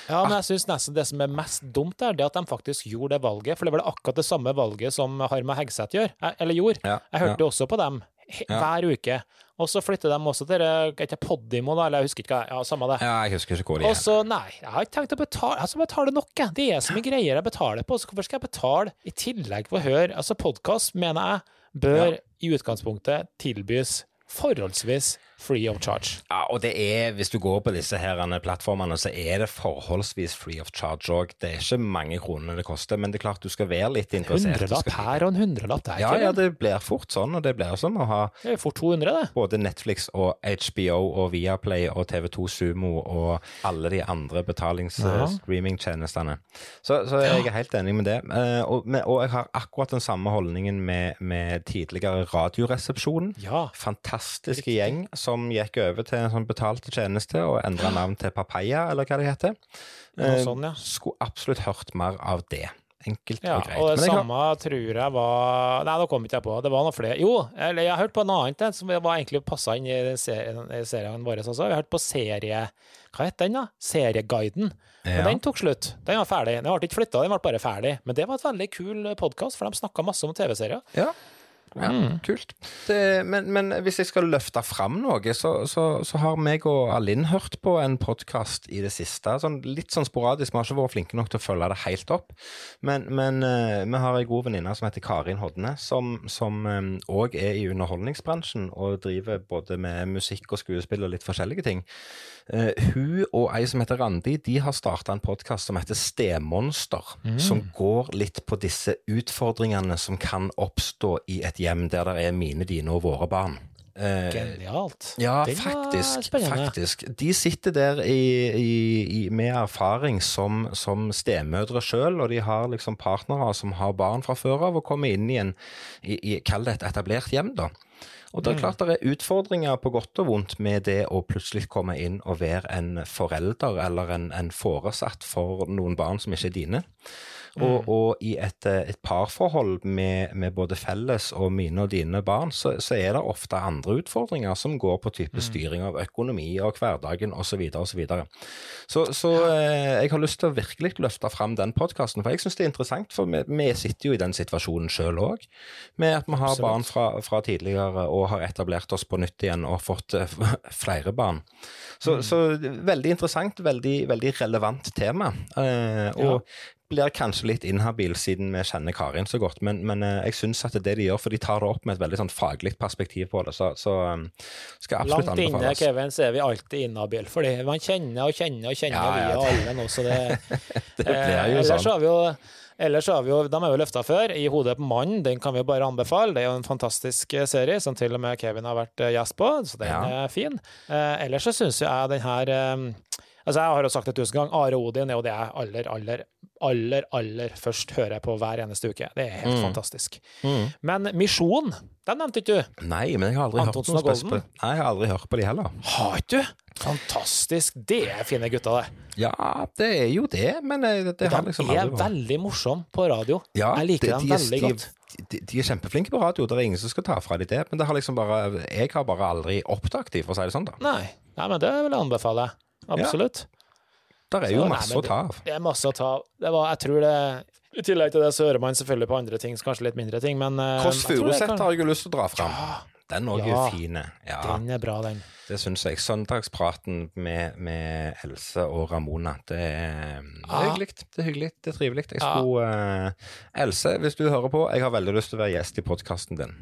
Ja, men jeg syns nesten det som er mest dumt, der, det er at de faktisk gjorde det valget. For det var akkurat det samme valget som Harma Hegseth gjør, eh, eller gjorde. Ja, Jeg hørte ja. også på dem he- Ja. hver uke. Og så flytter de også til det, Podimo, da, eller jeg husker ikke hva, ja, samme det. Ja, jeg husker ikke hvor det er. Og så, nei, jeg har ikke tenkt å betale Jeg skal betale nok, jeg. Det er så mye greier jeg betaler på, så hvorfor skal jeg betale i tillegg for å høre Altså, podkast, mener jeg, bør Ja. i utgangspunktet tilbys forholdsvis free of charge. Ja, og det er, hvis du går på disse her plattformene, så er det forholdsvis free of charge òg. Det er ikke mange kronene det koster, men det er klart du skal være litt interessert. En Hundrelapp skal- her og en hundrelapp der. Ja, ja, det blir fort sånn, og det blir som å ha Det er fort 200, det. både Netflix og HBO og Viaplay og TV2 Sumo og alle de andre betalings-streamingtjenestene. Så, så jeg er helt enig med det. Eh, Og, og jeg har akkurat den samme holdningen med, med tidligere Radioresepsjonen. Ja. fantastiske gjeng som gikk over til en sånn betalt tjeneste og endra navn til Papaya, eller hva det heter. Noe Eh, sånn, ja. Skulle absolutt hørt mer av det. Enkelt Ja, og greit. og det samme jeg har- tror jeg var Nei, nå kom ikke jeg på. Det var noe flere. Jo, eller jeg har hørt på noe annet som var egentlig passa inn i serien, serien vår også. Vi har hørt på serie Hva het den, da? Serieguiden. Men Ja. den tok slutt. Den var ferdig. Den ble ikke flytta, den ble bare ferdig. Men det var et veldig kul podkast, for de snakka masse om TV-serier. Ja. Ja, Mm. Kult. Det, men, men hvis jeg skal løfte fram noe, så, så, så har meg og Alinn hørt på en podkast i det siste. Sånn, litt sånn sporadisk. Vi har ikke vært flinke nok til å følge det helt opp. Men, men uh, vi har ei god venninne som heter Karin Hodne, som òg er i underholdningsbransjen og driver både med musikk og skuespill og litt forskjellige ting. Eh, hun og ei som heter Randi, de har starta en podkast som heter Stemonster. Som går litt på disse utfordringene som kan oppstå i et hjem der det er mine, dine og våre barn. Uh, Genialt. ja, var faktisk. faktisk. De sitter der i, i, i, med erfaring som, som stemødre sjøl, og de har liksom partnere som har barn fra før av, og kommer inn i en i, i, Kall det et etablert hjem, da. Og det er klart det er utfordringer på godt og vondt med det å plutselig komme inn og være en forelder eller en, en foresatt for noen barn som ikke er dine. Og, og i et, et parforhold med, med både felles og mine og dine barn, så, så er det ofte andre utfordringer som går på type styring av økonomi og hverdagen osv. Videre. så Så eh, jeg har lyst til å virkelig løfte fram den podkasten, for jeg syns det er interessant. For vi, vi sitter jo i den situasjonen sjøl òg, med at vi har Absolutt. barn fra, fra tidligere og har etablert oss på nytt igjen og fått eh, flere barn. Så, Mm. så veldig interessant, veldig, veldig relevant tema. Eh, og blir kanskje litt inhabil siden vi kjenner Karin så godt, men, men eh, jeg syns at det er det de gjør, for de tar det opp med et veldig sånn faglig perspektiv på det. Så, så um, skal jeg absolutt Langt inne. Kevin, så er vi alltid inhabile. Fordi man kjenner og kjenner og kjenner Ja, ja, vi og alle nå, så det Det blir Eh, jo ellers sånn. har vi jo Ellers har vi jo, De er jo løfta før. I hodet på mannen, den kan vi jo bare anbefale. Det er jo en fantastisk eh, serie som til og med Kevin har vært eh, gjest på, så den Ja. er fin. Eh, ellers så syns jeg den her Altså, jeg har jo sagt det tusen ganger, Are Odin er jo det jeg aller, aller, aller, aller først hører på hver eneste uke. Det er helt Mm. fantastisk. Mm. Men Misjon, den nevnte ikke du. Nei, men jeg har aldri hørt Antonsen noe og Golden? spesielt på Nei, jeg har aldri hørt på de heller. Har ikke du? Fantastisk. Det er fine gutter, det. Ja, det er jo det, men eh, det, det har De liksom er aldri vært veldig morsomme på radio. ja, jeg liker dem de er- veldig godt. De, de er kjempeflinke på radio, det er ingen som skal ta fra dem det. Men det har liksom bare, jeg har bare aldri oppdaget dem, for å si det sånn. da. Nei, nei men det vil jeg anbefale. Absolutt. Der er jo masse å ta av. Det er masse å ta av. Det var, jeg tror det I tillegg til det så hører man selvfølgelig på andre ting, kanskje litt mindre ting, men eh, Kåss Furuseth har jeg jo lyst til å dra fram. Ja, Den òg Ja. er fin. Ja, den er bra, den. det syns jeg. Søndagspraten med, med Else og Ramona, det er, er hyggelig. Det er hyggelig, det er trivelig. Jeg skulle eh, Else, hvis du hører på, jeg har veldig lyst til å være gjest i podkasten din.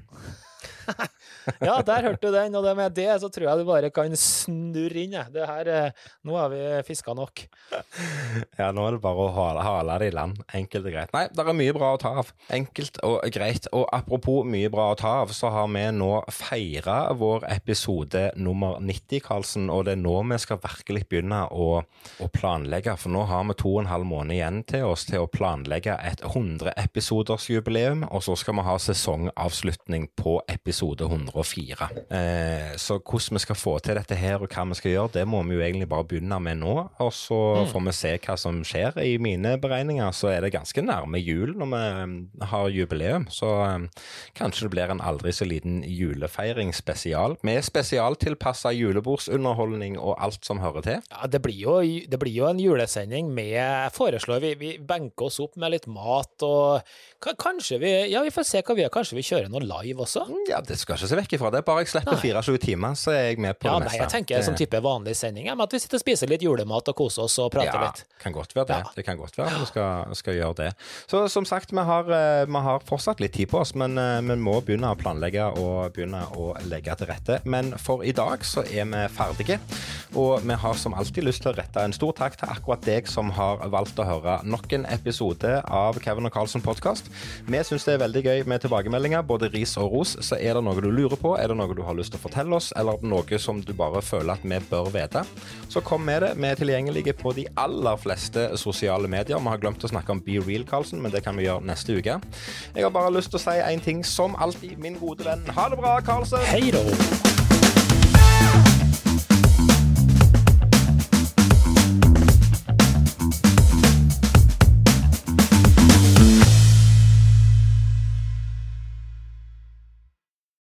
Ja, der hørte du den, og det med det så tror jeg du bare kan snurre inn. Det her, eh, Nå har vi fiska nok. Ja, nå er det bare å hale, hale det i land. Enkelt og greit. Nei, det er mye bra å ta av. Enkelt og greit. Og apropos mye bra å ta av, så har vi nå feira vår episode nummer 90, Karlsen. Og det er nå vi skal virkelig begynne å, å planlegge. For nå har vi to og en halv måned igjen til oss til å planlegge et 100-episodersjubileum. Og så skal vi ha sesongavslutning på episode 104. Eh, så hvordan vi skal få til dette her, og hva vi skal gjøre, det må vi jo egentlig bare begynne med nå. Og så får vi se hva som skjer. I mine beregninger så er det ganske nærme jul når vi mm, har jubileum. Så eh, kanskje det blir en aldri så liten julefeiring spesial. Med spesialtilpassa julebordsunderholdning og alt som hører til. Ja, det blir, jo, det blir jo en julesending med foreslår vi, vi benker oss opp med litt mat og Kanskje vi Ja, vi får se hva vi gjør. Kanskje vi kjører noe live også? Ja, det skal ikke se vekk ifra det. Bare jeg slipper 24 timer, så er jeg med på Ja, det nei, meste. jeg tenker som type vanlig sending. At vi sitter og spiser litt julemat og koser oss og prater ja, litt. kan godt være det. Ja. Det kan godt være vi skal, skal gjøre det. Så som sagt, vi har, eh, vi har fortsatt litt tid på oss, men eh, vi må begynne å planlegge og begynne å legge til rette. Men for i dag så er vi ferdige, og vi har som alltid lyst til å rette en stor takk til akkurat deg som har valgt å høre nok en episode av Kevin og Carlsen podkast. Vi syns det er veldig gøy med tilbakemeldinger, både ris og ros. Så er det noe du lurer på, er det noe du har lyst til å fortelle oss, eller noe som du bare føler at vi bør vite, så kom med det. Vi er tilgjengelige på de aller fleste sosiale medier. Vi har glemt å snakke om Be Real, Carlsen, men det kan vi gjøre neste uke. Jeg har bare lyst til å si én ting, som alltid, min gode venn. Ha det bra, Carlsen! Hei då!